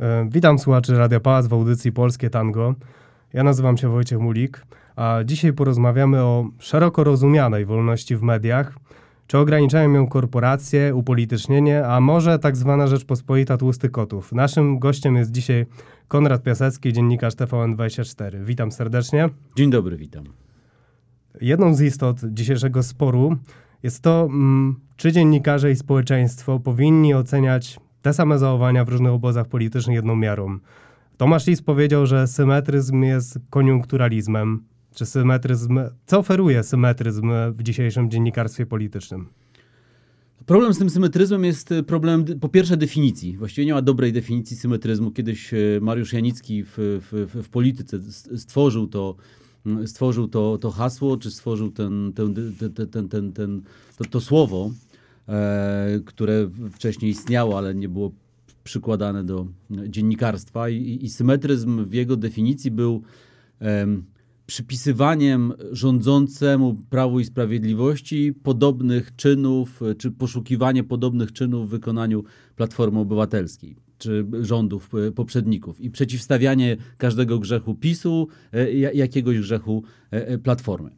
E, witam słuchaczy Radia Pałac w audycji Polskie Tango. Ja nazywam się Wojciech Mulik, a dzisiaj porozmawiamy o szeroko rozumianej wolności w mediach. Czy ograniczają ją korporacje, upolitycznienie, a może tak zwana Rzeczpospolita Tłustych Kotów? Naszym gościem jest dzisiaj Konrad Piasecki, dziennikarz TVN24. Witam serdecznie. Dzień dobry, witam. Jedną z istot dzisiejszego sporu jest to, mm, czy dziennikarze i społeczeństwo powinni oceniać te same zachowania w różnych obozach politycznych jedną miarą. Tomasz Lis powiedział, że symetryzm jest koniunkturalizmem. Czy symetryzm, co oferuje symetryzm w dzisiejszym dziennikarstwie politycznym? Problem z tym symetryzmem jest problem po pierwsze definicji. Właściwie nie ma dobrej definicji symetryzmu. Kiedyś e, Mariusz Janicki w, w, w polityce stworzył to, stworzył to, to hasło, czy stworzył ten, ten, ten, ten, ten, ten, to, to słowo. E, które wcześniej istniało, ale nie było przykładane do dziennikarstwa. I, i symetryzm w jego definicji był przypisywaniem rządzącemu Prawu i Sprawiedliwości podobnych czynów, czy poszukiwanie podobnych czynów w wykonaniu Platformy Obywatelskiej czy rządów poprzedników i przeciwstawianie każdego grzechu PiSu e, jakiegoś grzechu e, Platformy.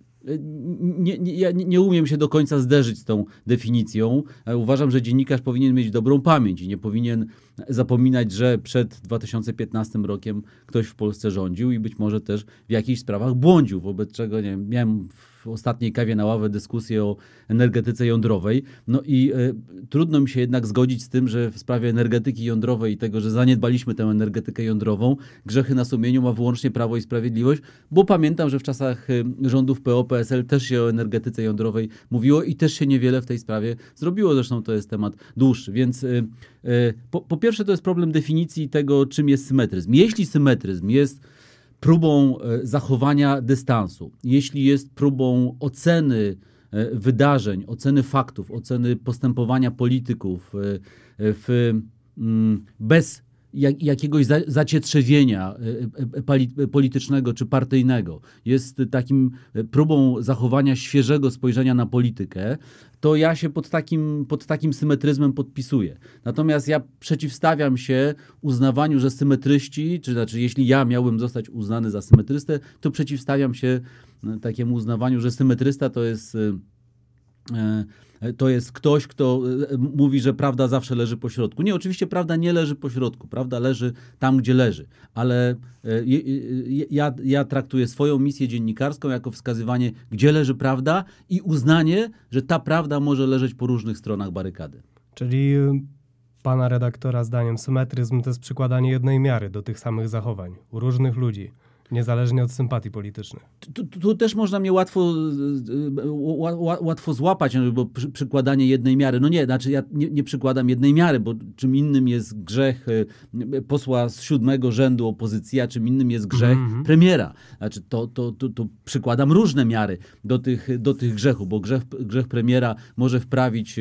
Nie, nie, ja nie umiem się do końca zderzyć z tą definicją. Uważam, że dziennikarz powinien mieć dobrą pamięć i nie powinien zapominać, że przed 2015 rokiem ktoś w Polsce rządził i być może też w jakichś sprawach błądził, wobec czego nie miałem w ostatniej kawie na ławę dyskusję o energetyce jądrowej. No i y, trudno mi się jednak zgodzić z tym, że w sprawie energetyki jądrowej i tego, że zaniedbaliśmy tę energetykę jądrową, grzechy na sumieniu ma wyłącznie Prawo i Sprawiedliwość, bo pamiętam, że w czasach y, rządów PO-PSL też się o energetyce jądrowej mówiło i też się niewiele w tej sprawie zrobiło. Zresztą to jest temat dłuższy, więc y, po, po pierwsze to jest problem definicji tego, czym jest symetryzm. Jeśli symetryzm jest próbą e, zachowania dystansu, jeśli jest próbą oceny e, wydarzeń, oceny faktów, oceny postępowania polityków e, w, mm, bez jak, jakiegoś za, zacietrzewienia politycznego czy partyjnego, jest takim próbą zachowania świeżego spojrzenia na politykę, to ja się pod takim, pod takim symetryzmem podpisuję. Natomiast ja przeciwstawiam się uznawaniu, że symetryści, czy znaczy jeśli ja miałbym zostać uznany za symetrystę, to przeciwstawiam się e, takiemu uznawaniu, że symetrysta to jest e, e, to jest ktoś, kto mówi, że prawda zawsze leży po środku. Nie, oczywiście prawda nie leży po środku, prawda leży tam, gdzie leży, ale ja, ja traktuję swoją misję dziennikarską jako wskazywanie, gdzie leży prawda i uznanie, że ta prawda może leżeć po różnych stronach barykady. Czyli y, pana redaktora zdaniem symetryzm to jest przykładanie jednej miary do tych samych zachowań u różnych ludzi. Niezależnie od sympatii politycznych. Tu, tu, też można mnie łatwo, łatwo złapać, bo przy, przykładanie jednej miary. No nie, znaczy ja nie, nie, przykładam jednej miary, bo czym innym jest grzech posła z siódmego rzędu opozycji, a czym innym jest grzech mm -hmm. premiera. Znaczy to, to, to, to, przykładam różne miary do tych, do tych grzechów, bo grzech, grzech premiera może wprawić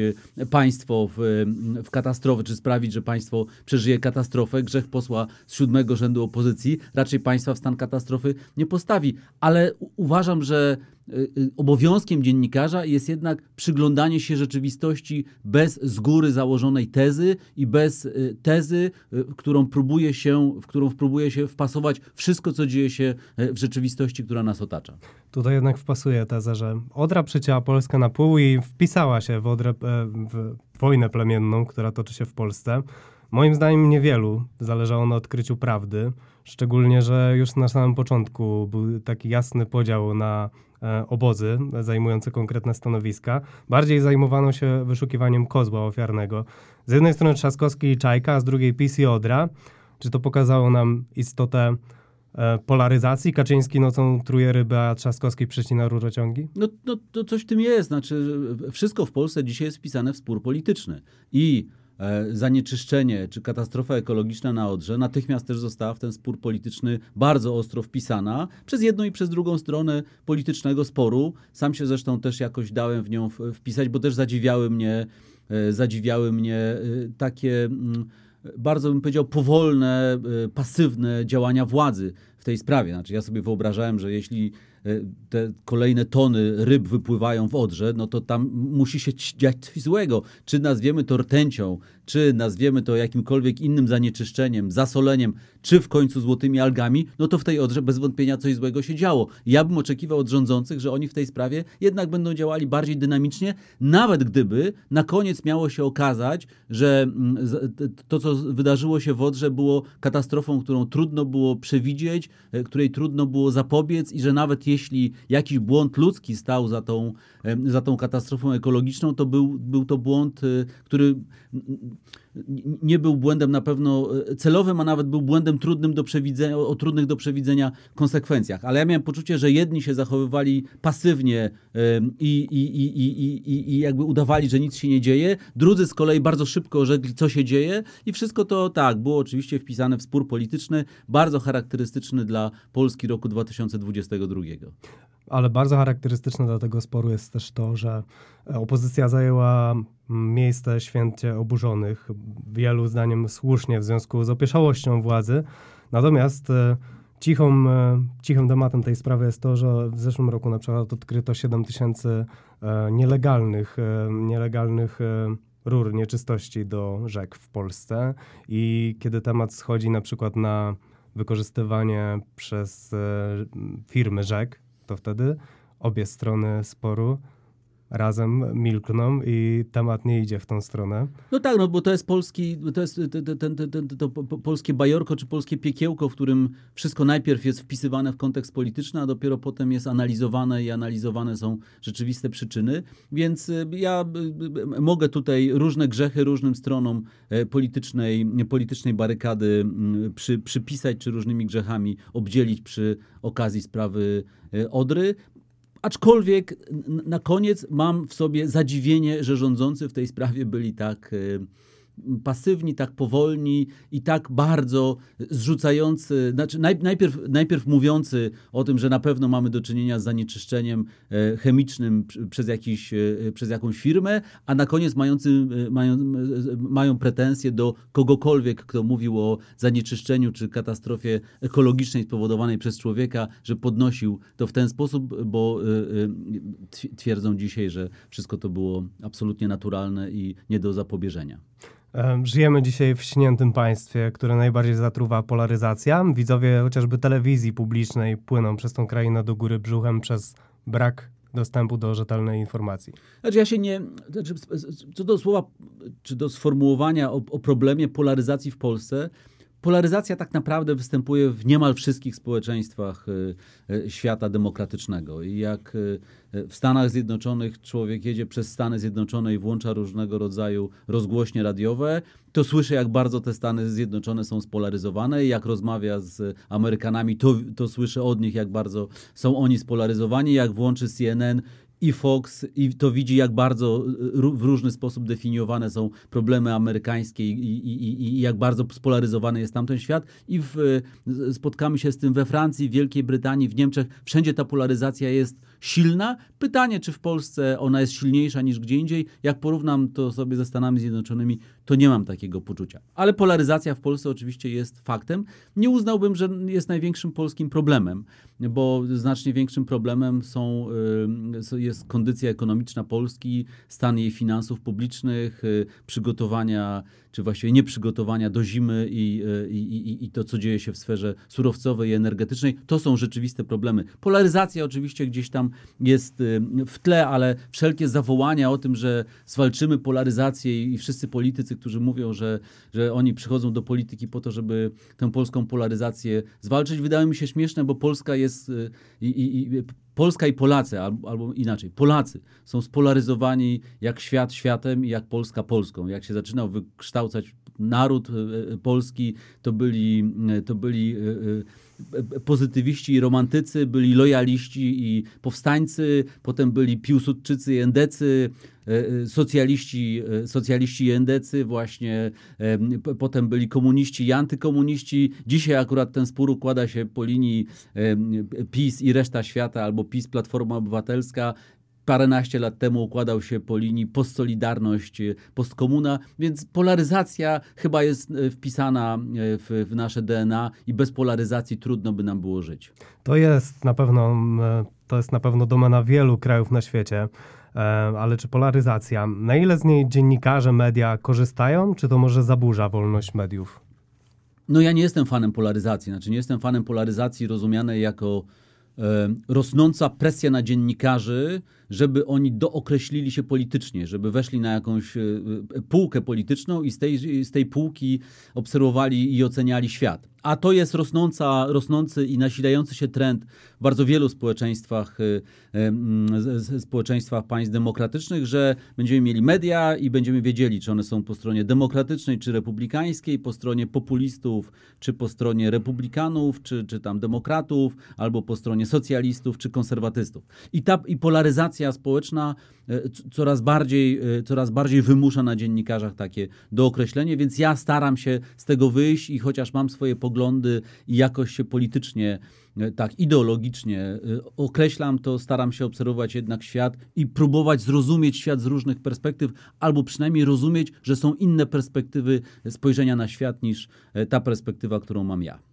państwo w, w katastrofę, czy sprawić, że państwo przeżyje katastrofę. Grzech posła z siódmego rzędu opozycji raczej państwa w stan katastrofy katastrofy nie postawi. Ale uważam, że y, y, obowiązkiem dziennikarza jest jednak przyglądanie się rzeczywistości bez z góry założonej tezy i bez y, tezy, którą próbuje się, w którą próbuje się wpasować wszystko, co dzieje się w rzeczywistości, która nas otacza. Tutaj jednak wpasuje teza, że Odra przecięła Polskę na pół i wpisała się w, Odrę, e, w wojnę plemienną, która toczy się w Polsce. Moim zdaniem niewielu zależało na odkryciu prawdy. Szczególnie, że już na samym początku był taki jasny podział na e, obozy zajmujące konkretne stanowiska. Bardziej zajmowano się wyszukiwaniem kozła ofiarnego. Z jednej strony Trzaskowski i Czajka, a z drugiej PiS i Odra. Czy to pokazało nam istotę e, polaryzacji? Kaczyński nocą truje ryby, a Trzaskowski przecina rurociągi? No, no to coś w tym jest. Znaczy, wszystko w Polsce dzisiaj jest wpisane w spór polityczny. I zanieczyszczenie czy katastrofa ekologiczna na Odrze natychmiast też została w ten spór polityczny bardzo ostro wpisana przez jedną i przez drugą stronę politycznego sporu. Sam się zresztą też jakoś dałem w nią wpisać, bo też zadziwiały mnie, e, zadziwiały mnie e, takie mm, bardzo bym powiedział powolne, pasywne działania władzy w tej sprawie. Znaczy ja sobie wyobrażałem, że jeśli te kolejne tony ryb wypływają w Odrze, no to tam musi się dziać coś złego. Czy nazwiemy to rtęcią, czy nazwiemy to jakimkolwiek innym zanieczyszczeniem, zasoleniem, czy w końcu złotymi algami, no to w tej Odrze bez wątpienia coś złego się działo. Ja bym oczekiwał od rządzących, że oni w tej sprawie jednak będą działali bardziej dynamicznie, nawet gdyby na koniec miało się okazać, że mm, to, co wydarzyło się w Odrze, było katastrofą, którą trudno było przewidzieć, e, której trudno było zapobiec i że nawet jeśli jakiś błąd ludzki stał za tą, za tą katastrofą ekologiczną, to był, był to błąd, e, który nie był błędem na pewno e, celowym, a nawet był błędem trudnym do przewidzenia, o trudnych do przewidzenia konsekwencjach. Ale ja miałem poczucie, że jedni się zachowywali pasywnie i, i, i, i, i jakby udawali, że nic się nie dzieje, drudzy z kolei bardzo szybko rzekli, co się dzieje i wszystko to tak, było oczywiście wpisane w spór polityczny, bardzo charakterystyczny dla Polski roku 2022 ale bardzo charakterystyczne dla tego sporu jest też to, że opozycja zajęła miejsce święcie oburzonych, wielu zdaniem słusznie w związku z opieszałością władzy. Natomiast e, cichą, e, cichym tematem tej sprawy jest to, że w zeszłym roku na przykład odkryto 7 tysięcy e, nielegalnych, nielegalnych rur nieczystości do rzek w Polsce i kiedy temat schodzi na przykład na wykorzystywanie przez firmy rzek, to wtedy obie strony sporu razem milkną i temat nie idzie w tą stronę. No tak, no bo to jest polski, to jest ten, ten, ten, to polskie bajorko czy polskie piekiełko, w którym wszystko najpierw jest wpisywane w kontekst polityczny, a dopiero potem jest analizowane i analizowane są rzeczywiste przyczyny. Więc y, ja y, y, mogę tutaj różne grzechy różnym stronom e, politycznej, politycznej barykady mm, przy, przypisać, czy różnymi grzechami obdzielić przy okazji sprawy e, Odry. Aczkolwiek na koniec mam w sobie zadziwienie, że rządzący w tej sprawie byli tak e, pasywni, tak powolni i tak bardzo zrzucający, znaczy najpierw, najpierw mówiący o tym, że na pewno mamy do czynienia z zanieczyszczeniem e, chemicznym przez, jakiś, e, przez jakąś firmę, a na koniec mający, e, mają, mają pretensje do kogokolwiek, kto mówił o zanieczyszczeniu czy katastrofie ekologicznej spowodowanej przez człowieka, że podnosił to w ten sposób, bo twierdzą dzisiaj, że wszystko to było absolutnie naturalne i nie do zapobieżenia. Żyjemy dzisiaj w śniętym państwie, które najbardziej zatruwa polaryzacja. Widzowie chociażby telewizji publicznej płyną przez tą krainę do góry brzuchem przez brak dostępu do rzetelnej informacji. Znaczy ja się nie, znaczy, co do słowa, czy do sformułowania o, o problemie polaryzacji w Polsce, Polaryzacja tak naprawdę występuje w niemal wszystkich społeczeństwach y, y, świata demokratycznego. I jak y, w Stanach Zjednoczonych człowiek jedzie przez Stany Zjednoczone i włącza różnego rodzaju rozgłośnie radiowe, to słyszy, jak bardzo te Stany Zjednoczone są spolaryzowane. Jak rozmawia z Amerykanami, to, to słyszy od nich, jak bardzo są oni spolaryzowani. Jak włączy CNN i Fox i to widzi, jak bardzo y, w różny sposób definiowane są problemy amerykańskie i, i, i, jak bardzo spolaryzowany jest tamten świat. I w, y, spotkamy się z tym we Francji, w Wielkiej Brytanii, w Niemczech. Wszędzie ta polaryzacja jest silna. Pytanie, czy w Polsce ona jest silniejsza niż gdzie indziej. Jak porównam to sobie ze Stanami Zjednoczonymi, to nie mam takiego poczucia. Ale polaryzacja w Polsce oczywiście jest faktem. Nie uznałbym, że jest największym polskim problemem, bo znacznie większym problemem są, y, jest kondycja ekonomiczna Polski, stan jej finansów publicznych, y, przygotowania, czy właściwie nieprzygotowania do zimy i, y, i, i, i to, co dzieje się w sferze surowcowej i energetycznej. To są rzeczywiste problemy. Polaryzacja oczywiście gdzieś tam jest w tle, ale wszelkie zawołania o tym, że zwalczymy polaryzację i wszyscy politycy, którzy mówią, że, że oni przychodzą do polityki po to, żeby tę polską polaryzację zwalczyć, wydają mi się śmieszne, bo Polska jest y, i, i, i Polska i Polacy, albo, albo, inaczej, Polacy są spolaryzowani jak świat światem i jak Polska Polską. Jak się zaczynał wykształcać naród y, y, polski, to byli, to byli pozytywiści i romantycy, byli lojaliści i powstańcy, potem byli piłsudczycy i endecy, e, e, socjaliści, e, socjaliści i endecy, właśnie potem byli komuniści i antykomuniści. Dzisiaj akurat ten spór układa się po linii PiS i reszta świata, albo PiS, Platforma Obywatelska paręnaście lat temu układał się po linii postsolidarność, e, postkomuna, więc polaryzacja chyba jest e, wpisana w, w nasze DNA i bez polaryzacji trudno by nam było żyć. To jest na pewno, to jest na pewno domena wielu krajów na świecie. Ale czy polaryzacja, na ile z niej dziennikarze, media korzystają, czy to może zaburza wolność mediów? No ja nie jestem fanem polaryzacji, znaczy nie jestem fanem polaryzacji rozumianej jako e, rosnąca presja na dziennikarzy, żeby oni dookreślili się politycznie, żeby weszli na jakąś e, półkę polityczną i z tej, z tej półki obserwowali i oceniali świat. A to jest rosnąca, rosnący i nasilający się trend w bardzo wielu społeczeństwach, e, społeczeństwach państw demokratycznych, że będziemy mieli media i będziemy wiedzieli, czy one są po stronie demokratycznej, czy republikańskiej, po stronie populistów, czy po stronie republikanów, czy, czy tam demokratów, albo po stronie socjalistów, czy konserwatystów. I ta i polaryzacja społeczna e, coraz bardziej, e, coraz bardziej wymusza na dziennikarzach takie dookreślenie, więc ja staram się z tego wyjść i chociaż mam swoje poglądy i jakoś się politycznie, e, tak ideologicznie określam, to staram się obserwować jednak świat i próbować zrozumieć świat z różnych perspektyw, albo przynajmniej rozumieć, że są inne perspektywy spojrzenia na świat niż ta perspektywa, którą mam ja.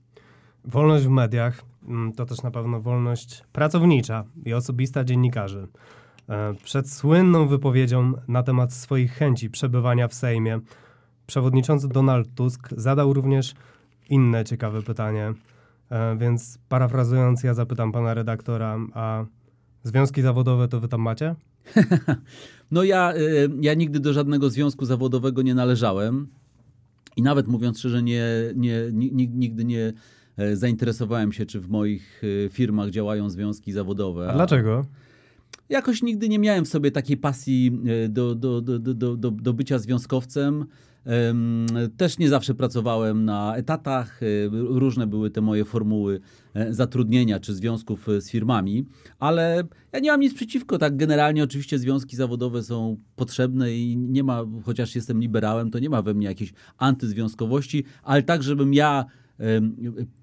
Wolność w mediach mm, to też na pewno wolność pracownicza i osobista dziennikarzy. E, przed słynną wypowiedzią na temat swoich chęci przebywania w Sejmie, przewodniczący Donald Tusk zadał również inne ciekawe pytanie. E, więc parafrazując, ja zapytam pana redaktora, a związki zawodowe to wy tam macie? no ja, e, ja nigdy do żadnego związku zawodowego nie należałem. I nawet mówiąc szczerze, nie, nie, nigdy nie zainteresowałem się, czy w moich firmach działają związki zawodowe. A dlaczego? Jakoś nigdy nie miałem w sobie takiej pasji e, do, do, do, do, do, do bycia związkowcem. Też nie zawsze pracowałem na etatach, e, różne były te moje formuły e, zatrudnienia czy związków z firmami, ale ja nie mam nic przeciwko. Tak, generalnie oczywiście związki zawodowe są potrzebne i nie ma, chociaż jestem liberałem, to nie ma we mnie jakiejś antyzwiązkowości, ale tak, żebym ja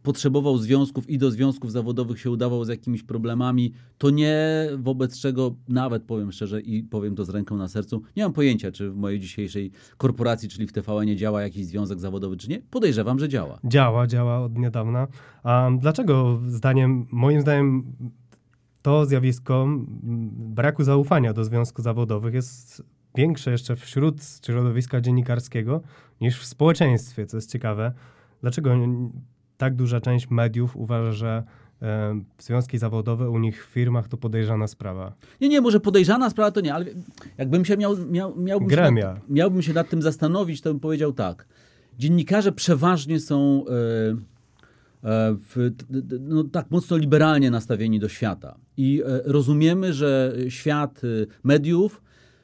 potrzebował związków i do związków zawodowych się udawał z jakimiś problemami, to nie wobec czego, nawet powiem szczerze i powiem to z ręką na sercu, nie mam pojęcia, czy w mojej dzisiejszej korporacji, czyli w TVN nie działa jakiś związek zawodowy, czy nie. Podejrzewam, że działa. Działa, działa od niedawna. A dlaczego zdaniem, moim zdaniem to zjawisko braku zaufania do związków zawodowych jest większe jeszcze wśród środowiska dziennikarskiego niż w społeczeństwie, co jest ciekawe. Dlaczego tak duża część mediów uważa, że e, związki zawodowe u nich w firmach to podejrzana sprawa. Nie, nie, może podejrzana sprawa to nie, ale jakbym się miał, miał, miałbym, Gremia. Się nad, miałbym się nad tym zastanowić, to bym powiedział tak. Dziennikarze przeważnie są e, e, w, no, tak mocno liberalnie nastawieni do świata. I e, rozumiemy, że świat e, mediów,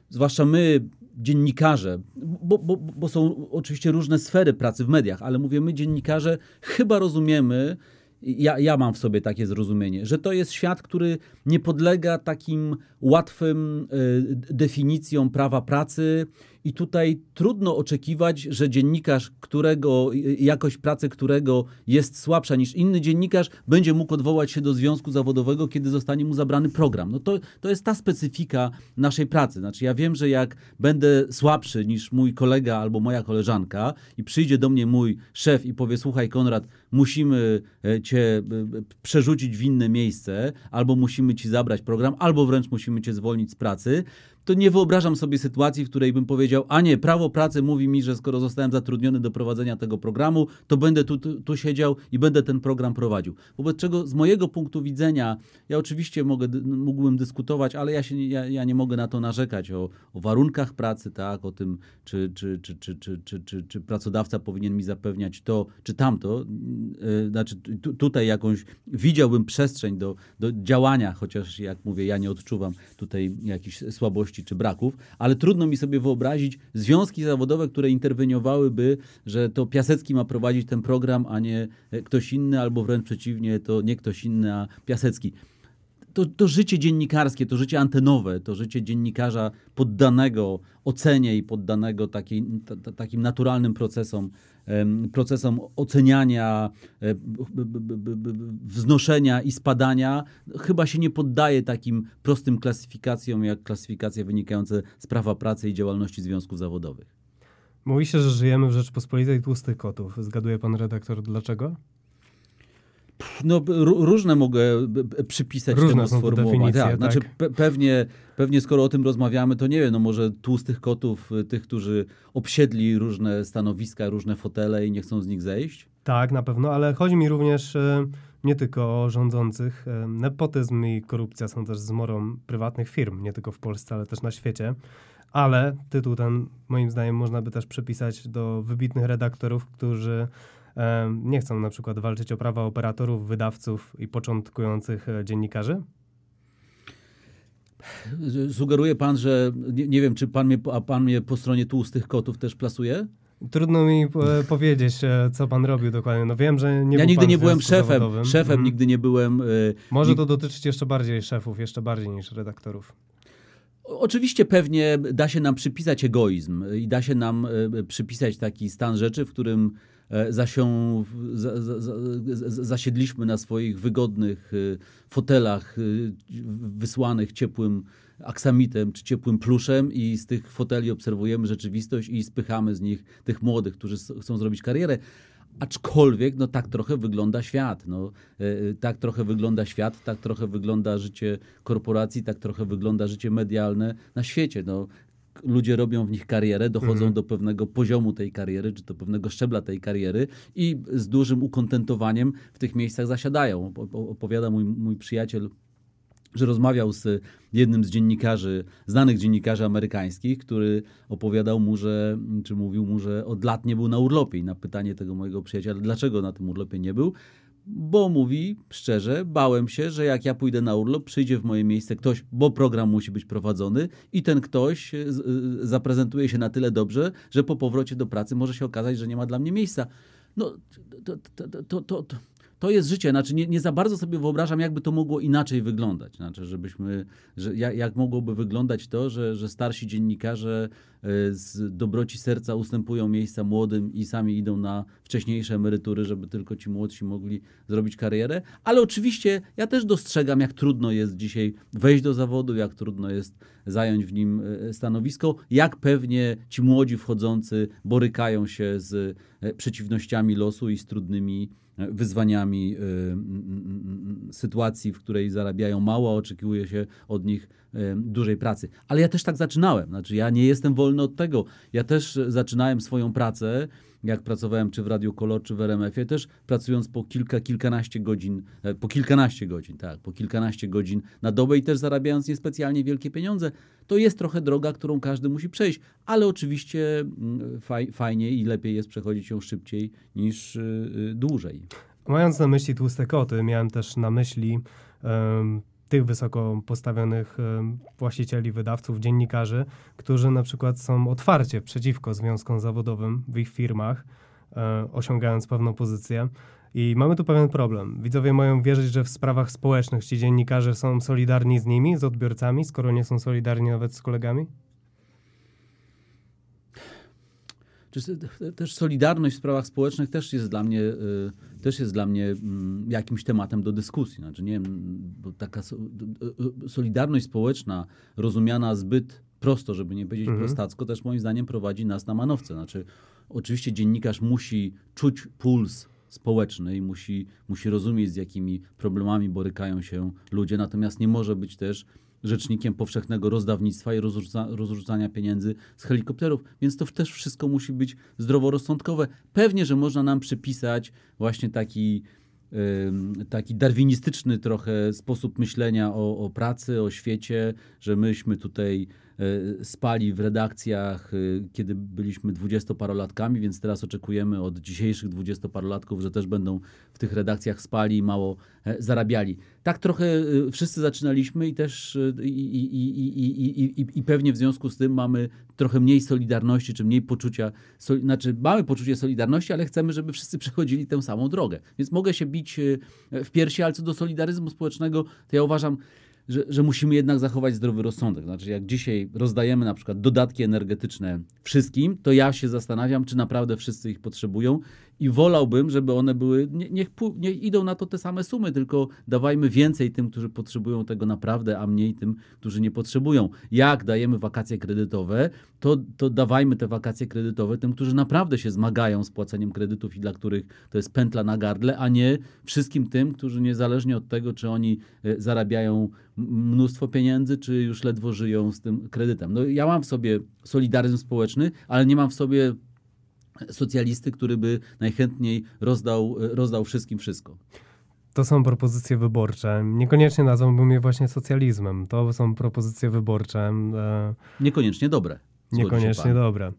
zwłaszcza my, dziennikarze, bo, bo, bo są oczywiście różne sfery pracy w mediach, ale mówię, my dziennikarze chyba rozumiemy, ja, ja mam w sobie takie zrozumienie, że to jest świat, który nie podlega takim łatwym y, definicjom prawa pracy, i tutaj trudno oczekiwać, że dziennikarz, którego jakość pracy którego jest słabsza niż inny dziennikarz, będzie mógł odwołać się do związku zawodowego, kiedy zostanie mu zabrany program. No to, to jest ta specyfika naszej pracy. Znaczy, ja wiem, że jak będę słabszy niż mój kolega albo moja koleżanka i przyjdzie do mnie mój szef i powie: Słuchaj, Konrad, musimy e, cię e, przerzucić w inne miejsce, albo musimy ci zabrać program, albo wręcz musimy cię zwolnić z pracy, to nie wyobrażam sobie sytuacji, w której bym powiedział, a nie, prawo pracy mówi mi, że skoro zostałem zatrudniony do prowadzenia tego programu, to będę tu, tu, tu siedział i będę ten program prowadził. Wobec czego z mojego punktu widzenia, ja oczywiście mogę, mógłbym dyskutować, ale ja, się, ja, ja nie mogę na to narzekać o, o warunkach pracy, tak, o tym, czy, czy, czy, czy, czy, czy, czy, czy pracodawca powinien mi zapewniać to, czy tamto. Yy, znaczy tu, tutaj jakąś widziałbym przestrzeń do, do działania, chociaż jak mówię, ja nie odczuwam tutaj jakichś słabości czy braków, ale trudno mi sobie wyobrazić związki zawodowe, które interweniowałyby, że to Piasecki ma prowadzić ten program, a nie ktoś inny, albo wręcz przeciwnie, to nie ktoś inny, a Piasecki to, to życie dziennikarskie, to życie antenowe, to życie dziennikarza poddanego ocenie i poddanego takiej, ta, ta, takim naturalnym procesom, procesom oceniania, e, wznoszenia i spadania, chyba się nie poddaje takim prostym klasyfikacjom, jak klasyfikacje wynikające z prawa pracy i działalności związków zawodowych. Mówi się, że żyjemy w Rzeczpospolitej tłustych kotów. Zgaduje pan redaktor dlaczego? No, różne mogę przypisać Różne temu definicje, Tak, znaczy tak. pe- pewnie, pewnie skoro o tym rozmawiamy, to nie wiem, no może tłustych kotów, y, tych, którzy obsiedli różne stanowiska, różne fotele i nie chcą z nich zejść. Tak, na pewno, ale chodzi mi również e, nie tylko o rządzących. E, Nepotyzm i korupcja są też zmorą prywatnych firm, nie tylko w Polsce, ale też na świecie. Ale tytuł ten, moim zdaniem, można by też przypisać do wybitnych redaktorów, którzy nie chcą na przykład walczyć o prawa operatorów, wydawców i początkujących e, dziennikarzy. Sugeruje pan, że nie, nie wiem, czy pan mnie, a pan mnie po stronie tłustych kotów też plasuje? Trudno mi e, powiedzieć, e, co pan robił dokładnie. No wiem, że nie ja był nigdy nie byłem szefem. zawodowym. Szefem Mhm. nigdy nie byłem. y, Może to dotyczyć jeszcze bardziej szefów, jeszcze bardziej niż redaktorów. Oczywiście pewnie da się nam przypisać egoizm i da się nam przypisać taki stan rzeczy, w którym za- zasiedliśmy na swoich wygodnych e, fotelach e, wysłanych ciepłym aksamitem czy ciepłym pluszem i z tych foteli obserwujemy rzeczywistość i spychamy z nich tych młodych, którzy chcą zrobić karierę. Aczkolwiek, no tak trochę wygląda świat. No, e, e, tak trochę wygląda świat, tak trochę wygląda życie korporacji, tak trochę wygląda życie medialne na świecie. No, ludzie robią w nich karierę, dochodzą Mhm. do pewnego poziomu tej kariery, czy do pewnego szczebla tej kariery i z dużym ukontentowaniem w tych miejscach zasiadają. Op- op- Opowiada mój, mój przyjaciel że rozmawiał z jednym z dziennikarzy, znanych dziennikarzy amerykańskich, który opowiadał mu, że, czy mówił mu, że od lat nie był na urlopie. I na pytanie tego mojego przyjaciela, dlaczego na tym urlopie nie był, bo mówi szczerze, bałem się, że jak ja pójdę na urlop, przyjdzie w moje miejsce ktoś, bo program musi być prowadzony i ten ktoś e, e, zaprezentuje się na tyle dobrze, że po powrocie do pracy może się okazać, że nie ma dla mnie miejsca. No, to, to, to, to, jest życie. Znaczy, nie, nie za bardzo sobie wyobrażam, jakby to mogło inaczej wyglądać. Znaczy, żebyśmy, że, jak, jak mogłoby wyglądać to, że, że starsi dziennikarze e, z dobroci serca ustępują miejsca młodym i sami idą na wcześniejsze emerytury, żeby tylko ci młodsi mogli zrobić karierę. Ale oczywiście ja też dostrzegam, jak trudno jest dzisiaj wejść do zawodu, jak trudno jest zająć w nim e, stanowisko, jak pewnie ci młodzi wchodzący borykają się z e, przeciwnościami losu i z trudnymi wyzwaniami e, mm, mm, mm, sytuacji, w której zarabiają mało, a oczekuje się od nich e, dużej pracy. Ale ja też tak zaczynałem. Znaczy, ja nie jestem wolny od tego. Ja też zaczynałem swoją pracę, jak pracowałem czy w Radiu Kolor, czy w RMF-ie, też pracując po kilka, kilkanaście godzin, e, po kilkanaście godzin, tak, po kilkanaście godzin na dobę i też zarabiając niespecjalnie wielkie pieniądze. To jest trochę droga, którą każdy musi przejść, ale oczywiście mm, faj, fajnie i lepiej jest przechodzić ją szybciej niż y, y, dłużej. Mając na myśli tłuste koty, miałem też na myśli tych wysoko postawionych właścicieli, wydawców, dziennikarzy, którzy na przykład są otwarcie przeciwko związkom zawodowym w ich firmach, e, osiągając pewną pozycję. I mamy tu pewien problem. Widzowie mają wierzyć, że w sprawach społecznych ci dziennikarze są solidarni z nimi, z odbiorcami, skoro nie są solidarni nawet z kolegami? Czy też solidarność w sprawach społecznych też jest dla mnie, y, też jest dla mnie mm, jakimś tematem do dyskusji. Znaczy, nie wiem, bo taka y, solidarność społeczna rozumiana zbyt prosto, żeby nie powiedzieć Mhm. prostacko, też moim zdaniem prowadzi nas na manowce. Znaczy, oczywiście dziennikarz musi czuć puls społeczny i musi, musi rozumieć, z jakimi problemami borykają się ludzie, natomiast nie może być też rzecznikiem powszechnego rozdawnictwa i rozrzuca, rozrzucania pieniędzy z helikopterów, więc to też wszystko musi być zdroworozsądkowe. Pewnie, że można nam przypisać właśnie taki, taki darwinistyczny trochę sposób myślenia o, o pracy, o świecie, że myśmy tutaj spali w redakcjach, e, kiedy byliśmy dwudziestoparolatkami, więc teraz oczekujemy od dzisiejszych dwudziestoparolatków, że też będą w tych redakcjach spali i mało e, zarabiali. Tak trochę e, wszyscy zaczynaliśmy i też e, i, i, i, i, i, pewnie w związku z tym mamy trochę mniej solidarności, czy mniej poczucia, sol, znaczy mamy poczucie solidarności, ale chcemy, żeby wszyscy przechodzili tę samą drogę. Więc mogę się bić e, w piersi, ale co do solidaryzmu społecznego, to ja uważam, że, że musimy jednak zachować zdrowy rozsądek. Znaczy, jak dzisiaj rozdajemy na przykład dodatki energetyczne wszystkim, to ja się zastanawiam, czy naprawdę wszyscy ich potrzebują i wolałbym, żeby one były, nie, niech, idą na to te same sumy, tylko dawajmy więcej tym, którzy potrzebują tego naprawdę, a mniej tym, którzy nie potrzebują. Jak dajemy wakacje kredytowe, to, to dawajmy te wakacje kredytowe tym, którzy naprawdę się zmagają z płaceniem kredytów i dla których to jest pętla na gardle, a nie wszystkim tym, którzy niezależnie od tego, czy oni e, zarabiają mnóstwo pieniędzy, czy już ledwo żyją z tym kredytem. No, ja mam w sobie solidaryzm społeczny, ale nie mam w sobie socjalisty, który by najchętniej rozdał, rozdał wszystkim wszystko. To są propozycje wyborcze. Niekoniecznie nazwałbym je właśnie socjalizmem. To są propozycje wyborcze. E, Niekoniecznie dobre. Niekoniecznie dobre.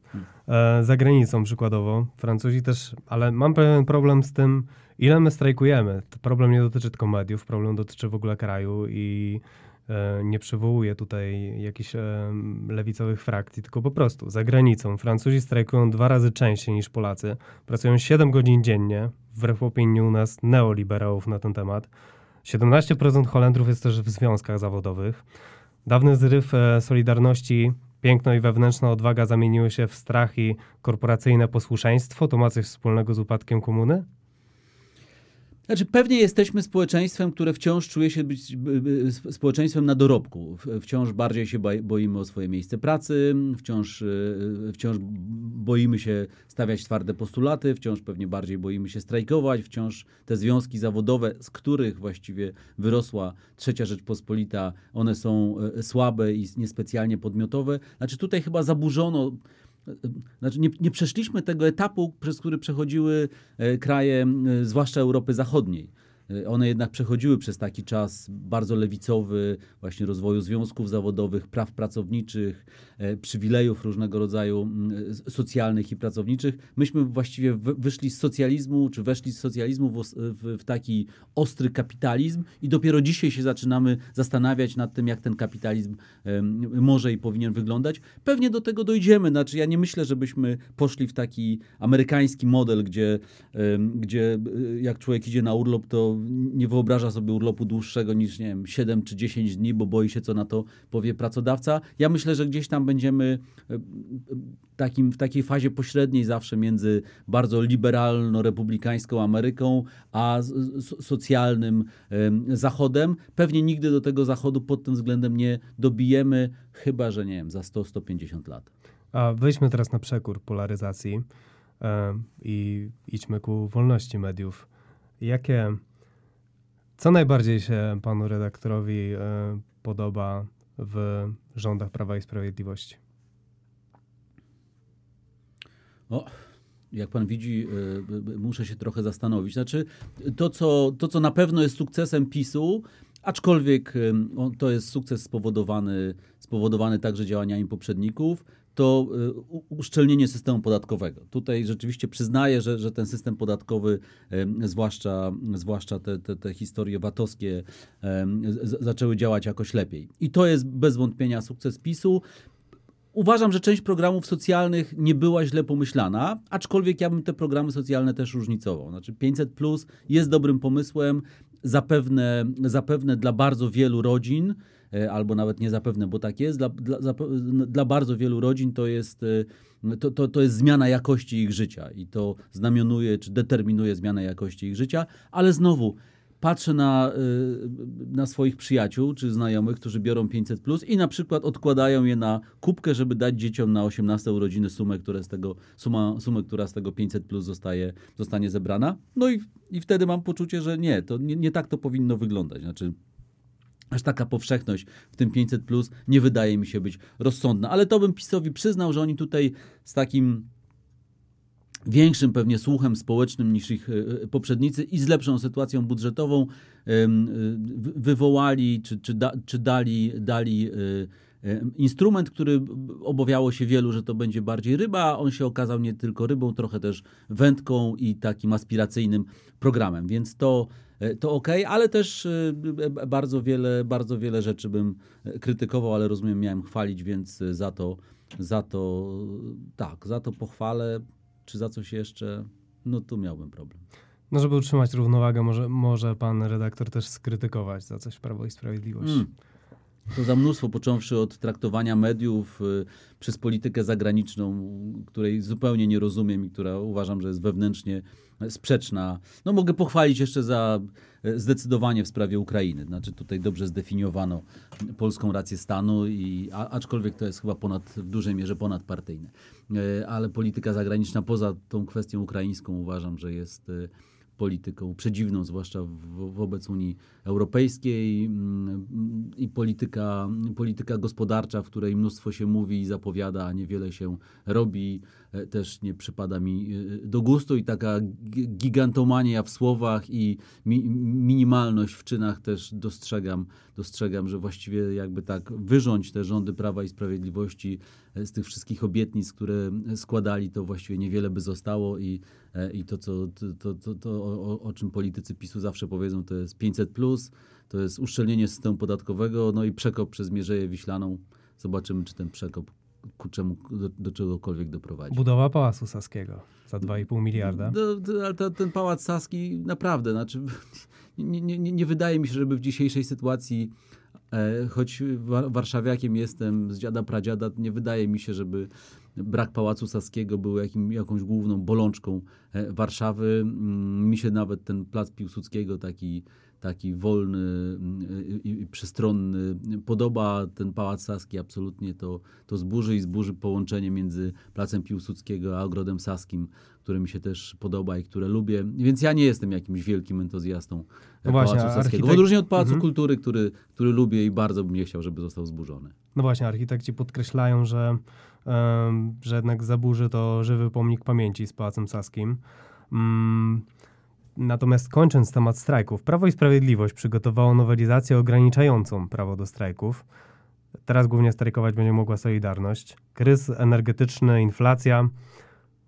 E, za granicą przykładowo. Francuzi też, ale mam pewien problem z tym, ile my strajkujemy. To problem nie dotyczy tylko mediów, problem dotyczy w ogóle kraju i nie przywołuje tutaj jakichś e, lewicowych frakcji, tylko po prostu za granicą. Francuzi strajkują dwa razy częściej niż Polacy. Pracują 7 godzin dziennie, wbrew opinii u nas neoliberałów na ten temat. 17% Holendrów jest też w związkach zawodowych. Dawny zryw e, Solidarności, piękno i wewnętrzna odwaga zamieniły się w strach i korporacyjne posłuszeństwo. To ma coś wspólnego z upadkiem komuny? Znaczy, pewnie jesteśmy społeczeństwem, które wciąż czuje się być społeczeństwem na dorobku. Wciąż bardziej się boimy o swoje miejsce pracy, wciąż, e, wciąż boimy się stawiać twarde postulaty, wciąż pewnie bardziej boimy się strajkować, wciąż te związki zawodowe, z których właściwie wyrosła trzecia Rzeczpospolita, one są e, słabe i niespecjalnie podmiotowe. Znaczy, tutaj chyba zaburzono znaczy nie, nie przeszliśmy tego etapu, przez który przechodziły e, kraje, zwłaszcza Europy Zachodniej. E, one jednak przechodziły przez taki czas bardzo lewicowy, właśnie rozwoju związków zawodowych, praw pracowniczych, e, przywilejów różnego rodzaju socjalnych i pracowniczych. Myśmy właściwie wyszli z socjalizmu, czy weszli z socjalizmu w, w, taki ostry kapitalizm i dopiero dzisiaj się zaczynamy zastanawiać nad tym, jak ten kapitalizm może i powinien wyglądać. Pewnie do tego dojdziemy. Znaczy, ja nie myślę, żebyśmy poszli w taki amerykański model, gdzie, gdzie e, jak człowiek idzie na urlop, to nie wyobraża sobie urlopu dłuższego niż, nie wiem, 7 czy 10 dni, bo boi się, co na to powie pracodawca. Ja myślę, że gdzieś tam będziemy e, takim, w takiej fazie pośredniej zawsze między bardzo liberalno-republikańską Ameryką, a socjalnym Zachodem. Pewnie nigdy do tego Zachodu pod tym względem nie dobijemy, chyba że, nie wiem, za 100-150 lat. A wejdźmy teraz na przekór polaryzacji i idźmy ku wolności mediów. Jakie co najbardziej się panu redaktorowi e, podoba w rządach Prawa i Sprawiedliwości? O, jak pan widzi, e, muszę się trochę zastanowić. Znaczy, to co, to, co na pewno jest sukcesem PiSu, aczkolwiek to jest sukces spowodowany, spowodowany także działaniami poprzedników, to y, uszczelnienie systemu podatkowego. Tutaj rzeczywiście przyznaję, że, że ten system podatkowy, zwłaszcza, zwłaszcza te, te, te historie VAT-owskie, zaczęły działać jakoś lepiej. I to jest bez wątpienia sukces PiSu. Uważam, że część programów socjalnych nie była źle pomyślana, aczkolwiek ja bym te programy socjalne też różnicował. Znaczy 500 plus jest dobrym pomysłem, zapewne, zapewne dla bardzo wielu rodzin albo nawet nie zapewne, bo tak jest, dla, dla, dla bardzo wielu rodzin to jest, e, to, to, to jest zmiana jakości ich życia i to znamionuje czy determinuje zmianę jakości ich życia, ale znowu patrzę na, e, na swoich przyjaciół czy znajomych, którzy biorą 500 plus i na przykład odkładają je na kubkę, żeby dać dzieciom na 18 urodziny sumę, które z tego, suma, sumę, która z tego 500 plus zostaje, zostanie zebrana. No i, i wtedy mam poczucie, że nie, to nie, nie tak to powinno wyglądać. Znaczy, aż taka powszechność w tym 500 plus nie wydaje mi się być rozsądna. Ale to bym PiSowi przyznał, że oni tutaj z takim większym pewnie słuchem społecznym niż ich e, poprzednicy i z lepszą sytuacją budżetową e, wywołali czy, czy, da, czy dali, dali e, instrument, który obawiało się wielu, że to będzie bardziej ryba, on się okazał nie tylko rybą, trochę też wędką i takim aspiracyjnym programem. Więc to E, to ok, ale też e, bardzo wiele, bardzo wiele rzeczy bym e, krytykował, ale rozumiem, miałem chwalić, więc za to, za to tak, za to pochwalę, czy za coś jeszcze, no tu miałbym problem. No, żeby utrzymać równowagę, może, może pan redaktor też skrytykować za coś Prawo i Sprawiedliwość. Mm. to za mnóstwo, począwszy od traktowania mediów y, przez politykę zagraniczną, której zupełnie nie rozumiem i która uważam, że jest wewnętrznie sprzeczna. No mogę pochwalić jeszcze za y, zdecydowanie w sprawie Ukrainy. Znaczy tutaj dobrze zdefiniowano polską rację stanu, i, a, aczkolwiek to jest chyba ponad, w dużej mierze ponadpartyjne. Y, Ale polityka zagraniczna poza tą kwestią ukraińską uważam, że jest y, polityką przedziwną, zwłaszcza wobec Unii Europejskiej mm, i polityka, polityka gospodarcza, w której mnóstwo się mówi i zapowiada, a niewiele się robi, e, też nie przypada mi e, do gustu i taka gi- gigantomania w słowach i mi, minimalność w czynach też dostrzegam, dostrzegam, że właściwie jakby tak wyrząć te rządy Prawa i Sprawiedliwości z tych wszystkich obietnic, które składali, to właściwie niewiele by zostało i, e, i to, co, to, to, to o, o- czym politycy PiSu zawsze powiedzą, to jest 500, to jest uszczelnienie systemu podatkowego, no i przekop przez Mierzeję Wiślaną. Zobaczymy, czy ten przekop ku czemu, do, do czegokolwiek doprowadzi. Budowa Pałacu Saskiego za 2,5 miliarda. No, to, ale to, ten pałac Saski naprawdę, znaczy, nie, nie, nie, wydaje mi się, żeby w dzisiejszej sytuacji, e, choć wa- warszawiakiem jestem z dziada pradziada, nie wydaje mi się, żeby brak pałacu Saskiego był jakim, jakąś główną bolączką e, Warszawy. Mm, Mi się nawet ten plac Piłsudskiego taki taki wolny i, i przestronny. Podoba ten Pałac Saski absolutnie to, to zburzy i zburzy połączenie między Placem Piłsudskiego a Ogrodem Saskim, które mi się też podoba i które lubię. Więc ja nie jestem jakimś wielkim entuzjastą No no właśnie, Pałacu a Saskiego. W architekt- odróżnieniu od Pałacu Mhm. Kultury, który, który lubię i bardzo bym nie chciał, żeby został zburzony. No właśnie, architekci podkreślają, że, em, że jednak zaburzy to żywy pomnik pamięci z Pałacem Saskim. Mm, natomiast kończąc temat strajków, Prawo i Sprawiedliwość przygotowało nowelizację ograniczającą prawo do strajków. Teraz głównie strajkować będzie mogła Solidarność. Kryzys energetyczny, inflacja.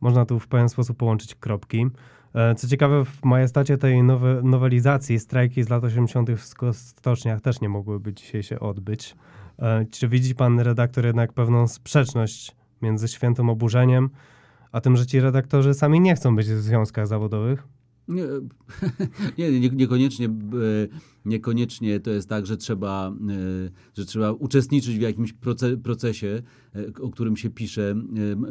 Można tu w pewien sposób połączyć kropki. E, Co ciekawe, w majestacie tej nowe, nowelizacji strajki z lat 80. w stoczniach też nie mogłyby dzisiaj się odbyć. E, Czy widzi pan redaktor jednak pewną sprzeczność między świętym oburzeniem, a tym, że ci redaktorzy sami nie chcą być w związkach zawodowych? Nie, nie, nie, niekoniecznie, e, niekoniecznie to jest tak, że trzeba, e, że trzeba uczestniczyć w jakimś proce, procesie, e, o którym się pisze,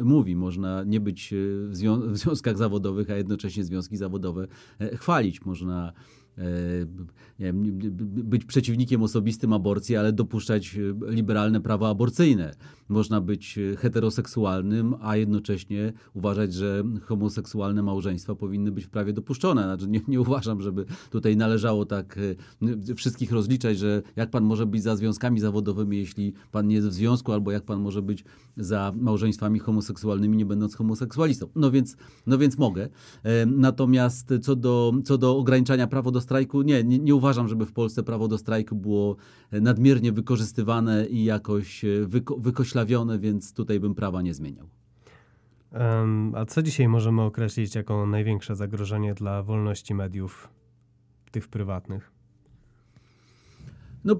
mówi. Można nie być w, zwią- w związkach zawodowych, a jednocześnie związki zawodowe chwalić. Można wiem, b- b- być przeciwnikiem osobistym aborcji, ale dopuszczać e, liberalne prawo aborcyjne. Można być e, heteroseksualnym, a jednocześnie uważać, że homoseksualne małżeństwa powinny być w prawie dopuszczone. Znaczy nie, nie uważam, żeby tutaj należało tak e, wszystkich rozliczać, że jak pan może być za związkami zawodowymi, jeśli pan nie jest w związku, albo jak pan może być za małżeństwami homoseksualnymi, nie będąc homoseksualistą. No więc, no więc mogę. E, Natomiast co do, co do ograniczania prawa do strajku, nie, nie, nie uważam, żeby w Polsce prawo do strajku było nadmiernie wykorzystywane i jakoś e, wyko, wykoślawione, więc tutaj bym prawa nie zmieniał. Em, A co dzisiaj możemy określić jako największe zagrożenie dla wolności mediów, tych prywatnych? No,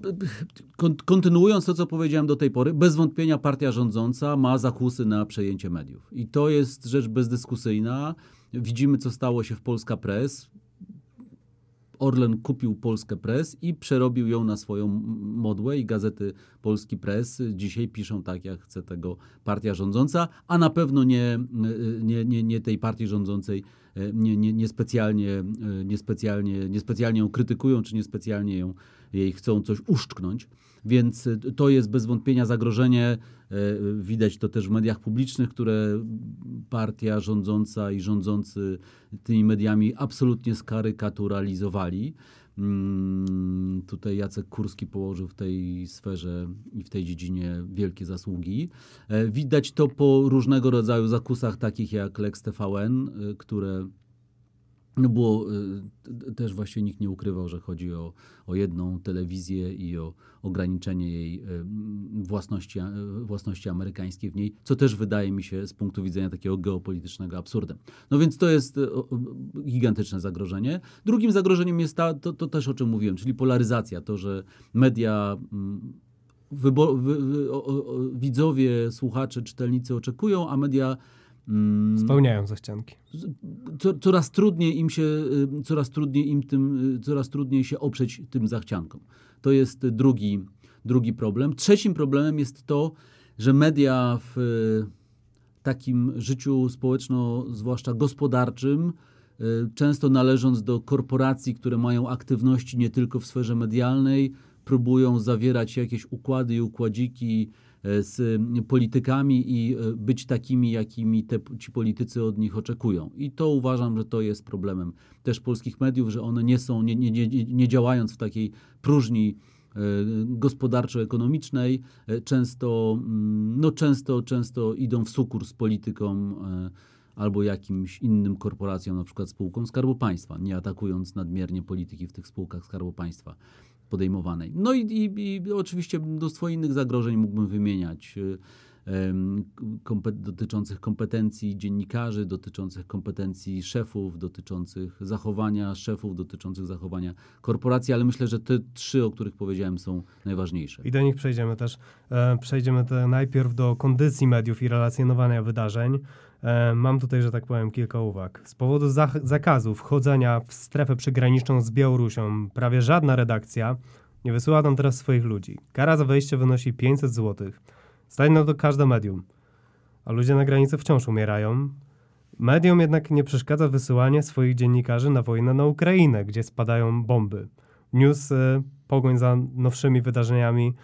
kontynuując to, co powiedziałem do tej pory, bez wątpienia partia rządząca ma zakusy na przejęcie mediów. I to jest rzecz bezdyskusyjna. Widzimy, co stało się w Polska Press. Orlen kupił Polskę Press i przerobił ją na swoją modłę i gazety Polski Press dzisiaj piszą tak, jak chce tego partia rządząca, a na pewno nie, nie, nie, nie tej partii rządzącej e, nie, nie, nie, specjalnie, e, nie, specjalnie, nie specjalnie ją krytykują, czy nie specjalnie ją, jej chcą coś uszczknąć. Więc e, to jest bez wątpienia zagrożenie. E, Widać to też w mediach publicznych, które partia rządząca i rządzący tymi mediami absolutnie skarykaturalizowali. Mm, Tutaj Jacek Kurski położył w tej sferze i w tej dziedzinie wielkie zasługi. E, Widać to po różnego rodzaju zakusach, takich jak Lex TVN, y, które no było, y, też właśnie nikt nie ukrywał, że chodzi o, o jedną telewizję i o ograniczenie jej y, własności, a- własności amerykańskiej w niej, co też wydaje mi się z punktu widzenia takiego geopolitycznego absurdem. No więc to jest y, gigantyczne zagrożenie. Drugim zagrożeniem jest ta, to, to też o czym mówiłem, czyli polaryzacja, to, że media wybo- wy, wy, o, o, widzowie, słuchacze, czytelnicy oczekują, a media Spełniają zachcianki. co, coraz trudniej im się, y, coraz trudniej im tym, y, coraz trudniej się oprzeć tym zachciankom. To jest drugi, drugi problem. Trzecim problemem jest to, że media w e, takim życiu społeczno, zwłaszcza gospodarczym, często należąc do korporacji, które mają aktywności nie tylko w sferze medialnej, próbują zawierać jakieś układy i układziki z politykami i być takimi, jakimi te, ci politycy od nich oczekują. I to uważam, że to jest problemem też polskich mediów, że one nie są, nie, nie, nie, nie działając w takiej próżni gospodarczo-ekonomicznej, często, no często, często idą w sukurs z polityką albo jakimś innym korporacjom, na przykład spółkom Skarbu Państwa, nie atakując nadmiernie polityki w tych spółkach Skarbu Państwa podejmowanej. No i, i, i oczywiście mnóstwo innych zagrożeń mógłbym wymieniać dotyczących kompetencji dziennikarzy, dotyczących kompetencji szefów, dotyczących zachowania szefów, dotyczących zachowania korporacji, ale myślę, że te trzy, o których powiedziałem, są najważniejsze. I do nich przejdziemy też. E, przejdziemy najpierw do kondycji mediów i relacjonowania wydarzeń. E, mam tutaj, że tak powiem, kilka uwag. Z powodu zakazu wchodzenia w strefę przygraniczną z Białorusią, prawie żadna redakcja nie wysyła tam teraz swoich ludzi. Kara za wejście wynosi 500 złotych. Stać na to każde medium. A ludzie na granicy wciąż umierają. Mediom jednak nie przeszkadza wysyłanie swoich dziennikarzy na wojnę na Ukrainę, gdzie spadają bomby. News, y, pogoń za nowszymi wydarzeniami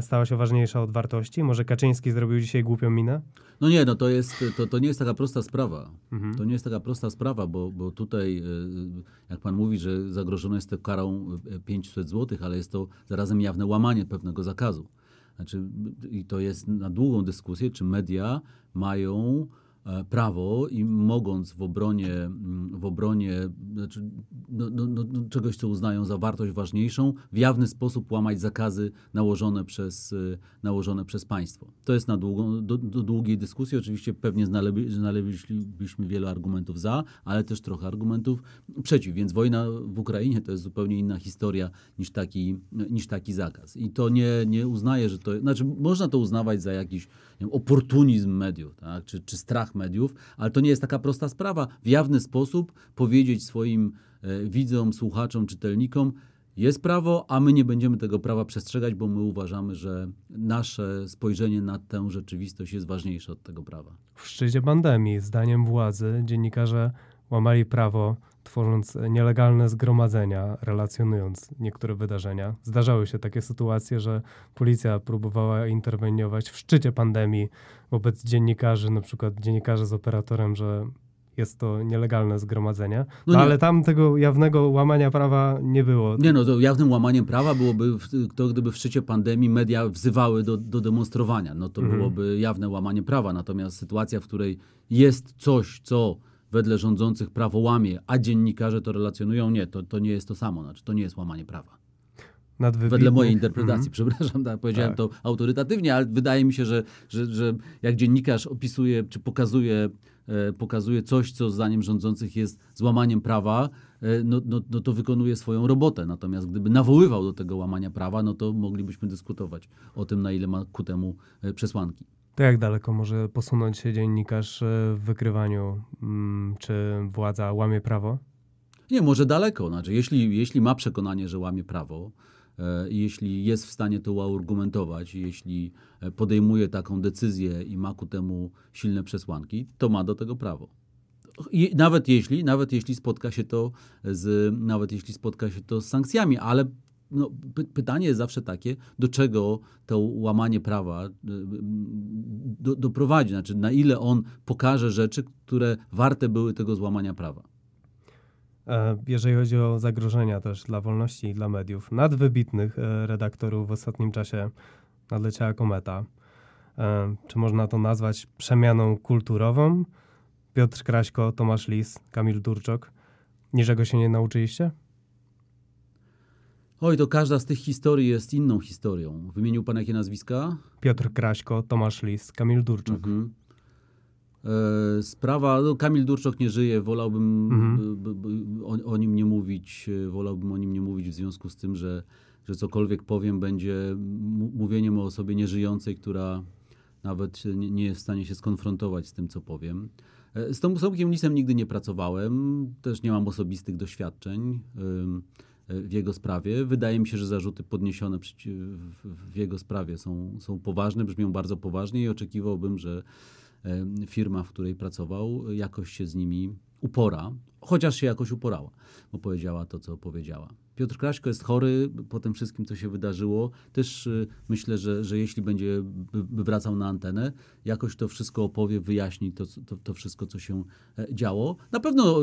stała się ważniejsza od wartości? Może Kaczyński zrobił dzisiaj głupią minę? No nie, no to, jest, to, to nie jest taka prosta sprawa. Mhm. To nie jest taka prosta sprawa, bo, bo tutaj, y, jak pan mówi, że zagrożone jest to karą 500 zł, ale jest to zarazem jawne łamanie pewnego zakazu. Znaczy, I to jest na długą dyskusję, czy media mają E, prawo i mogąc w obronie, mm, w obronie znaczy, no, no, no, no, czegoś, co uznają za wartość ważniejszą, w jawny sposób łamać zakazy nałożone przez, e, nałożone przez państwo. To jest na długą, do, do długiej dyskusji. Oczywiście pewnie znaleźlibyśmy wiele argumentów za, ale też trochę argumentów przeciw. Więc wojna w Ukrainie to jest zupełnie inna historia niż taki, niż taki zakaz. I to nie, nie uznaję, że to... Znaczy, można to uznawać za jakiś wiem, oportunizm mediów, tak? czy, czy strach mediów, ale to nie jest taka prosta sprawa. W jawny sposób powiedzieć swoim e, widzom, słuchaczom, czytelnikom, jest prawo, a my nie będziemy tego prawa przestrzegać, bo my uważamy, że nasze spojrzenie na tę rzeczywistość jest ważniejsze od tego prawa. W szczycie pandemii, zdaniem władzy, dziennikarze łamali prawo tworząc nielegalne zgromadzenia, relacjonując niektóre wydarzenia. Zdarzały się takie sytuacje, że policja próbowała interweniować w szczycie pandemii wobec dziennikarzy, na przykład dziennikarzy z operatorem, że jest to nielegalne zgromadzenie. No, no ale tam tego jawnego łamania prawa nie było. Nie no, to jawnym łamaniem prawa byłoby to, gdyby w szczycie pandemii media wzywały do, do demonstrowania. No to mhm. byłoby jawne łamanie prawa. Natomiast sytuacja, w której jest coś, co wedle rządzących prawo łamie, a dziennikarze to relacjonują, nie, to, to nie jest to samo, znaczy to nie jest łamanie prawa. Wedle mojej interpretacji, mm-hmm. przepraszam, tak, powiedziałem tak. to autorytatywnie, ale wydaje mi się, że, że, że jak dziennikarz opisuje czy pokazuje, e, pokazuje coś, co zdaniem rządzących jest złamaniem prawa, e, no, no, no to wykonuje swoją robotę. Natomiast gdyby nawoływał do tego łamania prawa, no to moglibyśmy dyskutować o tym, na ile ma ku temu e, przesłanki. To jak daleko może posunąć się dziennikarz e, w wykrywaniu, mm, czy władza łamie prawo? Nie, może daleko. Znaczy, jeśli, jeśli ma przekonanie, że łamie prawo, e, jeśli jest w stanie to uargumentować, jeśli e, podejmuje taką decyzję i ma ku temu silne przesłanki, to ma do tego prawo. I nawet jeśli, nawet jeśli spotka się to z, nawet jeśli spotka się to z sankcjami, ale no, py pytanie jest zawsze takie, do czego to łamanie prawa do, doprowadzi, znaczy na ile on pokaże rzeczy, które warte były tego złamania prawa. E, jeżeli chodzi o zagrożenia też dla wolności i dla mediów, nad wybitnych e, redaktorów w ostatnim czasie nadleciała kometa. E, czy można to nazwać przemianą kulturową? Piotr Kraśko, Tomasz Lis, Kamil Durczok. Niczego się nie nauczyliście? Oj, to każda z tych historii jest inną historią. Wymienił pan jakie nazwiska? Piotr Kraśko, Tomasz Lis, Kamil Durczok. Mhm. E, sprawa, no Kamil Durczok nie żyje, wolałbym mhm. b, b, o, o, nim nie mówić, e, wolałbym o nim nie mówić w związku z tym, że, że cokolwiek powiem będzie mówieniem o osobie nieżyjącej, która nawet nie, nie jest w stanie się skonfrontować z tym, co powiem. E, z Tomkiem Lisem nigdy nie pracowałem, też nie mam osobistych doświadczeń. W jego sprawie. Wydaje mi się, że zarzuty podniesione w jego sprawie są, są poważne, brzmią bardzo poważnie i oczekiwałbym, że firma, w której pracował, jakoś się z nimi upora, chociaż się jakoś uporała, bo powiedziała to, co powiedziała. Piotr Kraśko jest chory po tym wszystkim, co się wydarzyło. Też y, myślę, że, że jeśli będzie wracał na antenę, jakoś to wszystko opowie, wyjaśni to, to, to wszystko, co się e, działo. Na pewno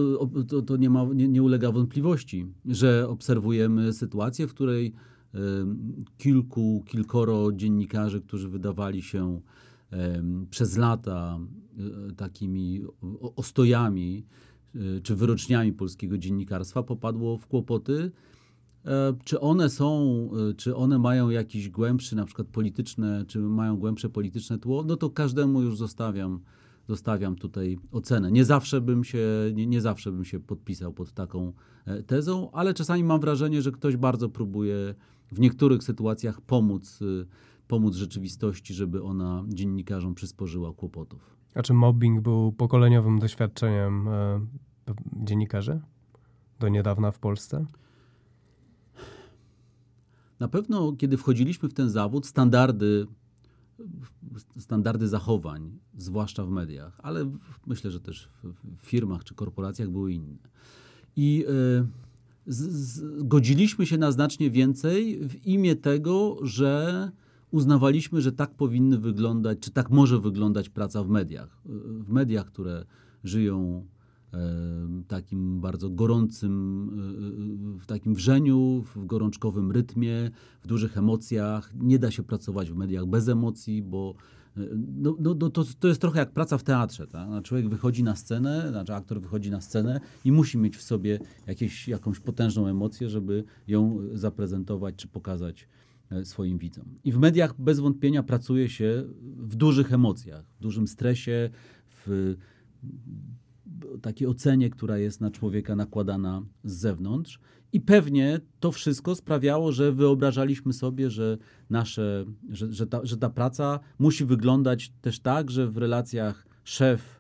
to, to nie, ma, nie, nie ulega wątpliwości, że obserwujemy sytuację, w której kilku, kilkoro dziennikarzy, którzy wydawali się przez lata e, takimi ostojami e, czy wyroczniami polskiego dziennikarstwa, popadło w kłopoty. E, czy one są, czy one mają jakiś głębszy, na przykład polityczne, czy mają głębsze polityczne tło, no to każdemu już zostawiam, zostawiam tutaj ocenę. Nie zawsze bym się, nie, nie zawsze bym się podpisał pod taką tezą, ale czasami mam wrażenie, że ktoś bardzo próbuje w niektórych sytuacjach pomóc pomóc rzeczywistości, żeby ona dziennikarzom przysporzyła kłopotów. A czy mobbing był pokoleniowym doświadczeniem e, dziennikarzy do niedawna w Polsce? Na pewno, kiedy wchodziliśmy w ten zawód, standardy, standardy zachowań, zwłaszcza w mediach, ale myślę, że też w, firmach czy korporacjach były inne. I y, zgodziliśmy się na znacznie więcej w imię tego, że uznawaliśmy, że tak powinny wyglądać, czy tak może wyglądać praca w mediach. W mediach, które żyją takim bardzo gorącym, w takim wrzeniu, w gorączkowym rytmie, w dużych emocjach. Nie da się pracować w mediach bez emocji, bo no, no, no to, to jest trochę jak praca w teatrze. Tak? Człowiek wychodzi na scenę, znaczy aktor wychodzi na scenę i musi mieć w sobie jakieś, jakąś potężną emocję, żeby ją zaprezentować czy pokazać E, swoim widzom. I w mediach bez wątpienia pracuje się w dużych emocjach, w dużym stresie, w takiej ocenie, która jest na człowieka nakładana z zewnątrz. I pewnie to wszystko sprawiało, że wyobrażaliśmy sobie, że, nasze, że, że, ta, że ta praca musi wyglądać też tak, że w relacjach szef,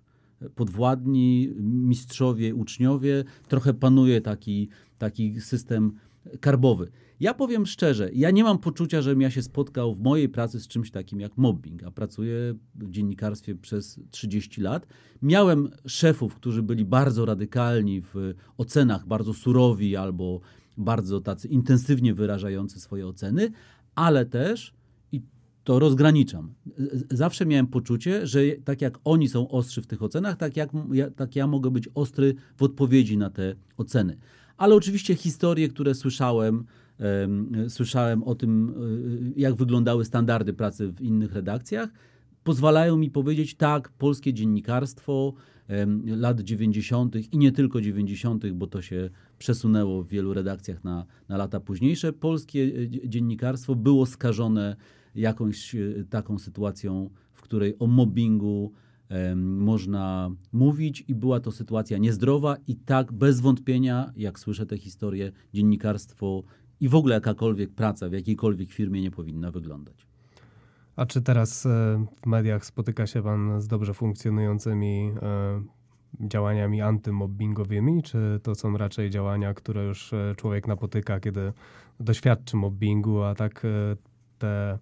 podwładni, mistrzowie, uczniowie trochę panuje taki, taki system karbowy. Ja powiem szczerze, ja nie mam poczucia, żebym ja się spotkał w mojej pracy z czymś takim jak mobbing, a pracuję w dziennikarstwie przez 30 lat. Miałem szefów, którzy byli bardzo radykalni w ocenach, bardzo surowi albo bardzo tacy intensywnie wyrażający swoje oceny, ale też i to rozgraniczam. Zawsze miałem poczucie, że tak jak oni są ostrzy w tych ocenach, tak, jak, ja, tak ja mogę być ostry w odpowiedzi na te oceny. Ale oczywiście historie, które słyszałem, słyszałem o tym, e, jak wyglądały standardy pracy w innych redakcjach, pozwalają mi powiedzieć, tak, polskie dziennikarstwo lat 90. i nie tylko 90., bo to się przesunęło w wielu redakcjach na, na lata późniejsze, polskie e, dziennikarstwo było skażone jakąś e, taką sytuacją, w której o mobbingu można mówić i była to sytuacja niezdrowa i tak bez wątpienia, jak słyszę tę historię, dziennikarstwo i w ogóle jakakolwiek praca w jakiejkolwiek firmie nie powinna wyglądać. A czy teraz e, w mediach spotyka się Pan z dobrze funkcjonującymi e, działaniami antymobbingowymi, czy to są raczej działania, które już e, człowiek napotyka, kiedy doświadczy mobbingu, a tak te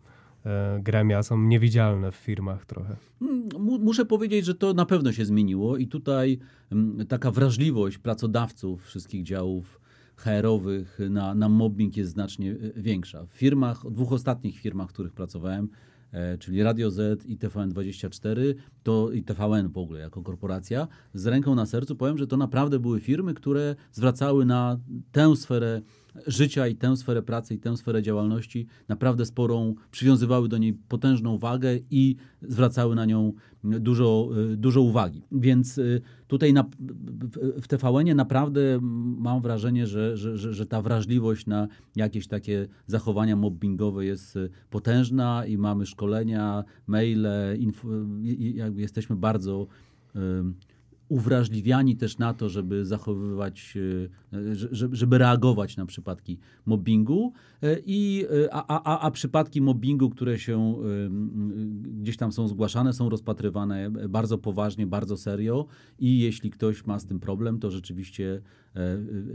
gremia są niewidzialne w firmach trochę? Mm, muszę powiedzieć, że to na pewno się zmieniło i tutaj mm, taka wrażliwość pracodawców wszystkich działów HR-owych na, na mobbing jest znacznie e, większa. W firmach, dwóch ostatnich firmach, w których pracowałem, e, czyli Radio Z i TVN24, to i TVN w ogóle jako korporacja, z ręką na sercu powiem, że to naprawdę były firmy, które zwracały na tę sferę życia i tę sferę pracy i tę sferę działalności naprawdę sporą, przywiązywały do niej potężną wagę i zwracały na nią dużo, dużo uwagi. Więc y, tutaj na, w TVN-ie naprawdę mam wrażenie, że, że, że, że ta wrażliwość na jakieś takie zachowania mobbingowe jest y, potężna i mamy szkolenia, maile, jakby jesteśmy bardzo uwrażliwiani też na to, żeby zachowywać, e, żeby reagować na przypadki mobbingu e, i, e, a, a, a przypadki mobbingu, które się gdzieś tam są zgłaszane, są rozpatrywane bardzo poważnie, bardzo serio i jeśli ktoś ma z tym problem, to rzeczywiście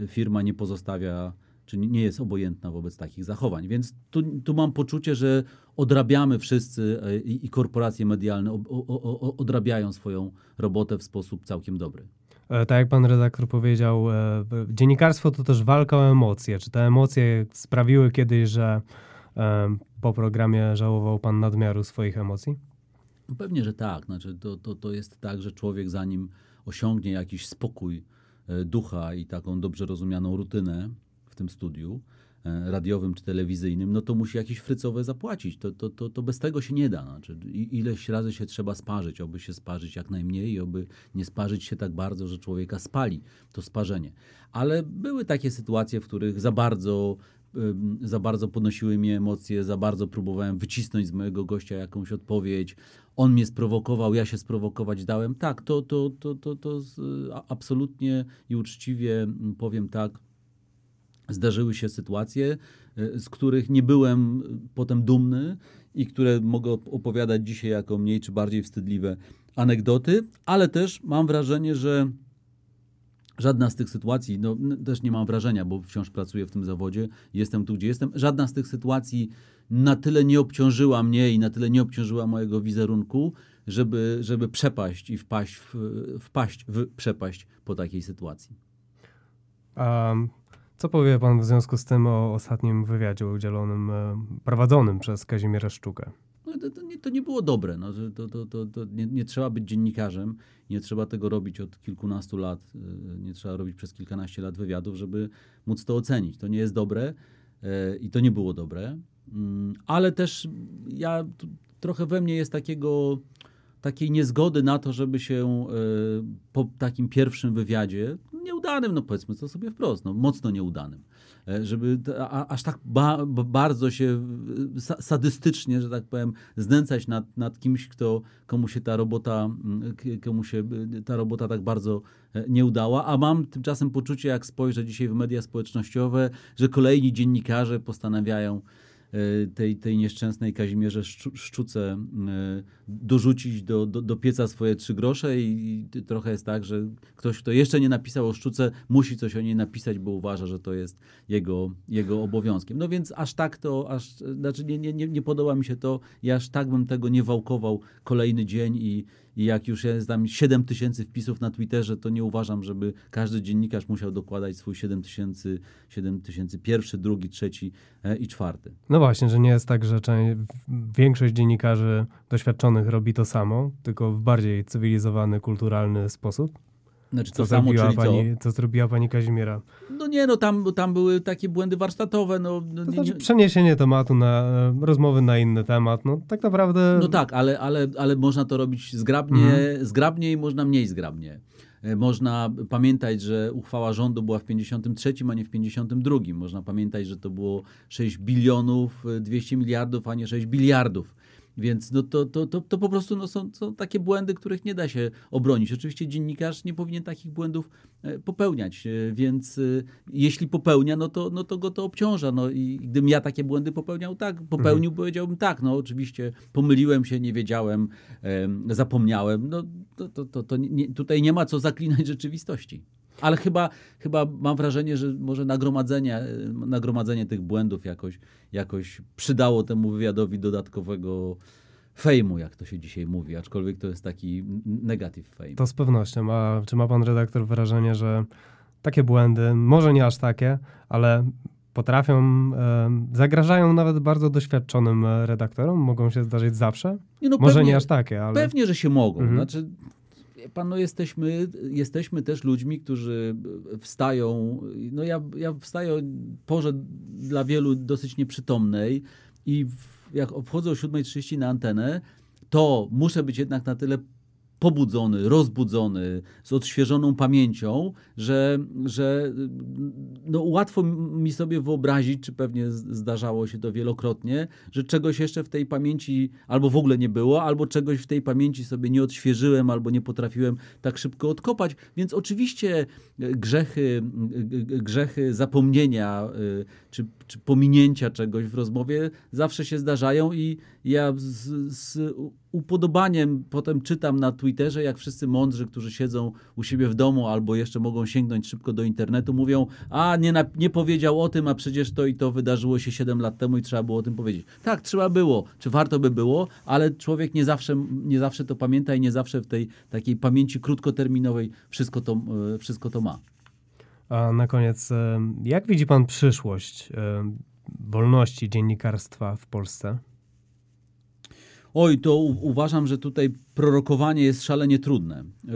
firma nie pozostawia czy nie jest obojętna wobec takich zachowań. Więc tu, tu mam poczucie, że odrabiamy wszyscy e, i, i korporacje medialne o, o, o, odrabiają swoją robotę w sposób całkiem dobry. E, tak jak pan redaktor powiedział, e, dziennikarstwo to też walka o emocje. Czy te emocje sprawiły kiedyś, że po programie żałował pan nadmiaru swoich emocji? No pewnie, że tak. Znaczy, to, to, to jest tak, że człowiek zanim osiągnie jakiś spokój ducha i taką dobrze rozumianą rutynę w tym studiu, radiowym czy telewizyjnym, no to musi jakieś frycowe zapłacić. To, to, to, to bez tego się nie da. Znaczy, ileś razy się trzeba sparzyć, oby się sparzyć jak najmniej oby nie sparzyć się tak bardzo, że człowieka spali to sparzenie. Ale były takie sytuacje, w których za bardzo za bardzo podnosiły mnie emocje, za bardzo próbowałem wycisnąć z mojego gościa jakąś odpowiedź. On mnie sprowokował, ja się sprowokować dałem. Tak, to, to, to, to, to absolutnie i uczciwie powiem tak, zdarzyły się sytuacje, e, z których nie byłem potem dumny i które mogę opowiadać dzisiaj jako mniej czy bardziej wstydliwe anegdoty, ale też mam wrażenie, że żadna z tych sytuacji, no też nie mam wrażenia, bo wciąż pracuję w tym zawodzie, jestem tu, gdzie jestem, żadna z tych sytuacji na tyle nie obciążyła mnie i na tyle nie obciążyła mojego wizerunku, żeby, żeby przepaść i wpaść w, wpaść w przepaść po takiej sytuacji. Um co powie pan w związku z tym o ostatnim wywiadzie udzielonym, e, prowadzonym przez Kazimierza Szczukę? No, to, to, nie, to nie było dobre. No, to, to, to, to nie, nie, trzeba być dziennikarzem, nie trzeba tego robić od kilkunastu lat, e, nie trzeba robić przez kilkanaście lat wywiadów, żeby móc to ocenić. To nie jest dobre e, i to nie było dobre, mm, ale też ja trochę we mnie jest takiego takiej niezgody na to, żeby się po takim pierwszym wywiadzie, nieudanym, no powiedzmy to sobie wprost, no mocno nieudanym. E, żeby a, aż tak ba, bardzo się sadystycznie, że tak powiem, znęcać nad, nad kimś, kto, komu się ta robota, komu się ta robota tak bardzo e, nie udała, a mam tymczasem poczucie, jak spojrzę dzisiaj w media społecznościowe, że kolejni dziennikarze postanawiają E, tej, tej nieszczęsnej Kazimierze Szczuce e, dorzucić do, do, do pieca swoje trzy grosze i, trochę jest tak, że ktoś, kto jeszcze nie napisał o Szczuce, musi coś o niej napisać, bo uważa, że to jest jego, jego obowiązkiem. No więc aż tak to, aż, znaczy nie, nie, nie podoba mi się to i aż tak bym tego nie wałkował kolejny dzień i, i jak już jest tam 7 tysięcy wpisów na Twitterze, to nie uważam, żeby każdy dziennikarz musiał dokładać swój 7 tysięcy, 7 tysięcy pierwszy, drugi, trzeci e, i czwarty. No właśnie, że nie jest tak, że większość dziennikarzy doświadczonych robi to samo, tylko w bardziej cywilizowany, kulturalny sposób. Znaczy co samo, czyli pani, co? co zrobiła pani Kazimiera? No nie, no tam, tam były takie błędy warsztatowe. No, no to nie, znaczy nie... przeniesienie tematu na rozmowy na inny temat, no tak naprawdę... No tak, ale, ale, ale można to robić zgrabnie, mhm. zgrabnie i można mniej zgrabnie. E, można pamiętać, że uchwała rządu była w 53, a nie w 52. Można pamiętać, że to było 6 bilionów 200 miliardów, a nie 6 biliardów. Więc no to, to, to, to po prostu no są, są takie błędy, których nie da się obronić. Oczywiście dziennikarz nie powinien takich błędów e, popełniać, e, więc e, jeśli popełnia, no to, no to go to obciąża. No i gdybym ja takie błędy popełniał, tak, popełnił, mhm. powiedziałbym tak, no oczywiście pomyliłem się, nie wiedziałem, zapomniałem. No to, to, to, to nie, tutaj nie ma co zaklinać rzeczywistości. Ale chyba, chyba mam wrażenie, że może nagromadzenie, nagromadzenie tych błędów jakoś, jakoś przydało temu wywiadowi dodatkowego fejmu, jak to się dzisiaj mówi, aczkolwiek to jest taki negatyw fame. To z pewnością. A czy ma pan redaktor wrażenie, że takie błędy, może nie aż takie, ale potrafią, e, zagrażają nawet bardzo doświadczonym redaktorom? Mogą się zdarzyć zawsze? Nie, no może pewnie, nie aż takie, ale... Pewnie, że się mogą. Mhm. Znaczy, pan, no jesteśmy, jesteśmy też ludźmi, którzy wstają, no ja, ja wstaję o porze dla wielu dosyć nieprzytomnej i w, jak wchodzę o 7.30 na antenę, to muszę być jednak na tyle pobudzony, rozbudzony, z odświeżoną pamięcią, że, że no, łatwo mi sobie wyobrazić, czy pewnie zdarzało się to wielokrotnie, że czegoś jeszcze w tej pamięci albo w ogóle nie było, albo czegoś w tej pamięci sobie nie odświeżyłem, albo nie potrafiłem tak szybko odkopać. Więc oczywiście grzechy, grzechy zapomnienia y, czy, czy pominięcia czegoś w rozmowie zawsze się zdarzają i ja z, z upodobaniem potem czytam na Twitterze, jak wszyscy mądrzy, którzy siedzą u siebie w domu albo jeszcze mogą sięgnąć szybko do internetu, mówią, a nie, na, nie powiedział o tym, a przecież to i to wydarzyło się 7 lat temu i trzeba było o tym powiedzieć. Tak, trzeba było, czy warto by było, ale człowiek nie zawsze, nie zawsze to pamięta i nie zawsze w tej takiej pamięci krótkoterminowej wszystko to, e, wszystko to ma. A na koniec, e, jak widzi pan przyszłość e, wolności dziennikarstwa w Polsce? Oj, to u- uważam, że tutaj prorokowanie jest szalenie trudne. Yy,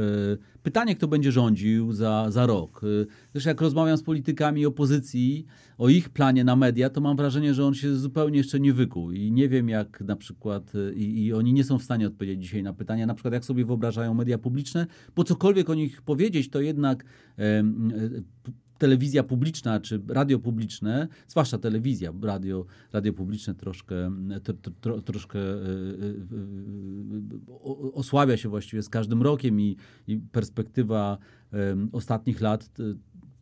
Pytanie, kto będzie rządził za, za rok. Yy, Zresztą jak rozmawiam z politykami opozycji o ich planie na media, to mam wrażenie, że on się zupełnie jeszcze nie wykuł i nie wiem jak na przykład, yy, i, i oni nie są w stanie odpowiedzieć dzisiaj na pytania, na przykład jak sobie wyobrażają media publiczne, bo cokolwiek o nich powiedzieć, to jednak e, p- telewizja publiczna czy radio publiczne, zwłaszcza telewizja, radio, radio publiczne troszkę, tro, tro, troszkę e, e, e, osłabia się właściwie z każdym rokiem i, i perspektywa ostatnich lat,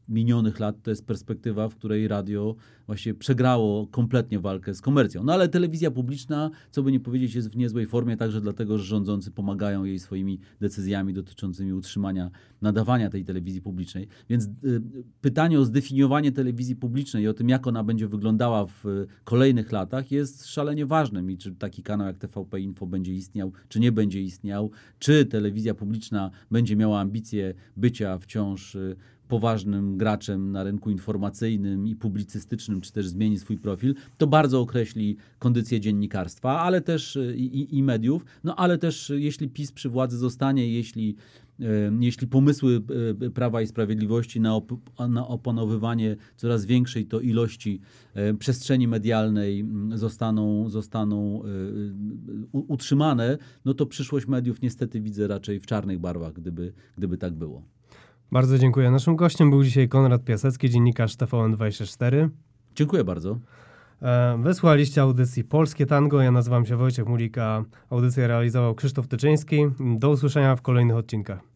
minionych lat, to jest perspektywa, w której radio właśnie przegrało kompletnie walkę z komercją. No ale telewizja publiczna, co by nie powiedzieć, jest w niezłej formie, także dlatego, że rządzący pomagają jej swoimi decyzjami dotyczącymi utrzymania nadawania tej telewizji publicznej. Więc y, pytanie o zdefiniowanie telewizji publicznej i o tym, jak ona będzie wyglądała w y, kolejnych latach, jest szalenie ważnym. I czy taki kanał jak TVP Info będzie istniał, czy nie będzie istniał, czy telewizja publiczna będzie miała ambicje bycia wciąż y, poważnym graczem na rynku informacyjnym i publicystycznym, czy też zmieni swój profil, to bardzo określi kondycję dziennikarstwa, ale też y, i, i- mediów, no ale też y, jeśli PiS przy władzy zostanie, jeśli, y, jeśli pomysły Prawa i Sprawiedliwości na, op- na opanowywanie coraz większej to ilości przestrzeni medialnej mm, zostaną, zostaną utrzymane, no to przyszłość mediów niestety widzę raczej w czarnych barwach, gdyby, gdyby tak było. Bardzo dziękuję. Naszym gościem był dzisiaj Konrad Piasecki, dziennikarz TVN24. Dziękuję bardzo. E, Wysłuchaliście audycji Polskie Tango. Ja nazywam się Wojciech Mulika. Audycję realizował Krzysztof Tyczyński. Do usłyszenia w kolejnych odcinkach.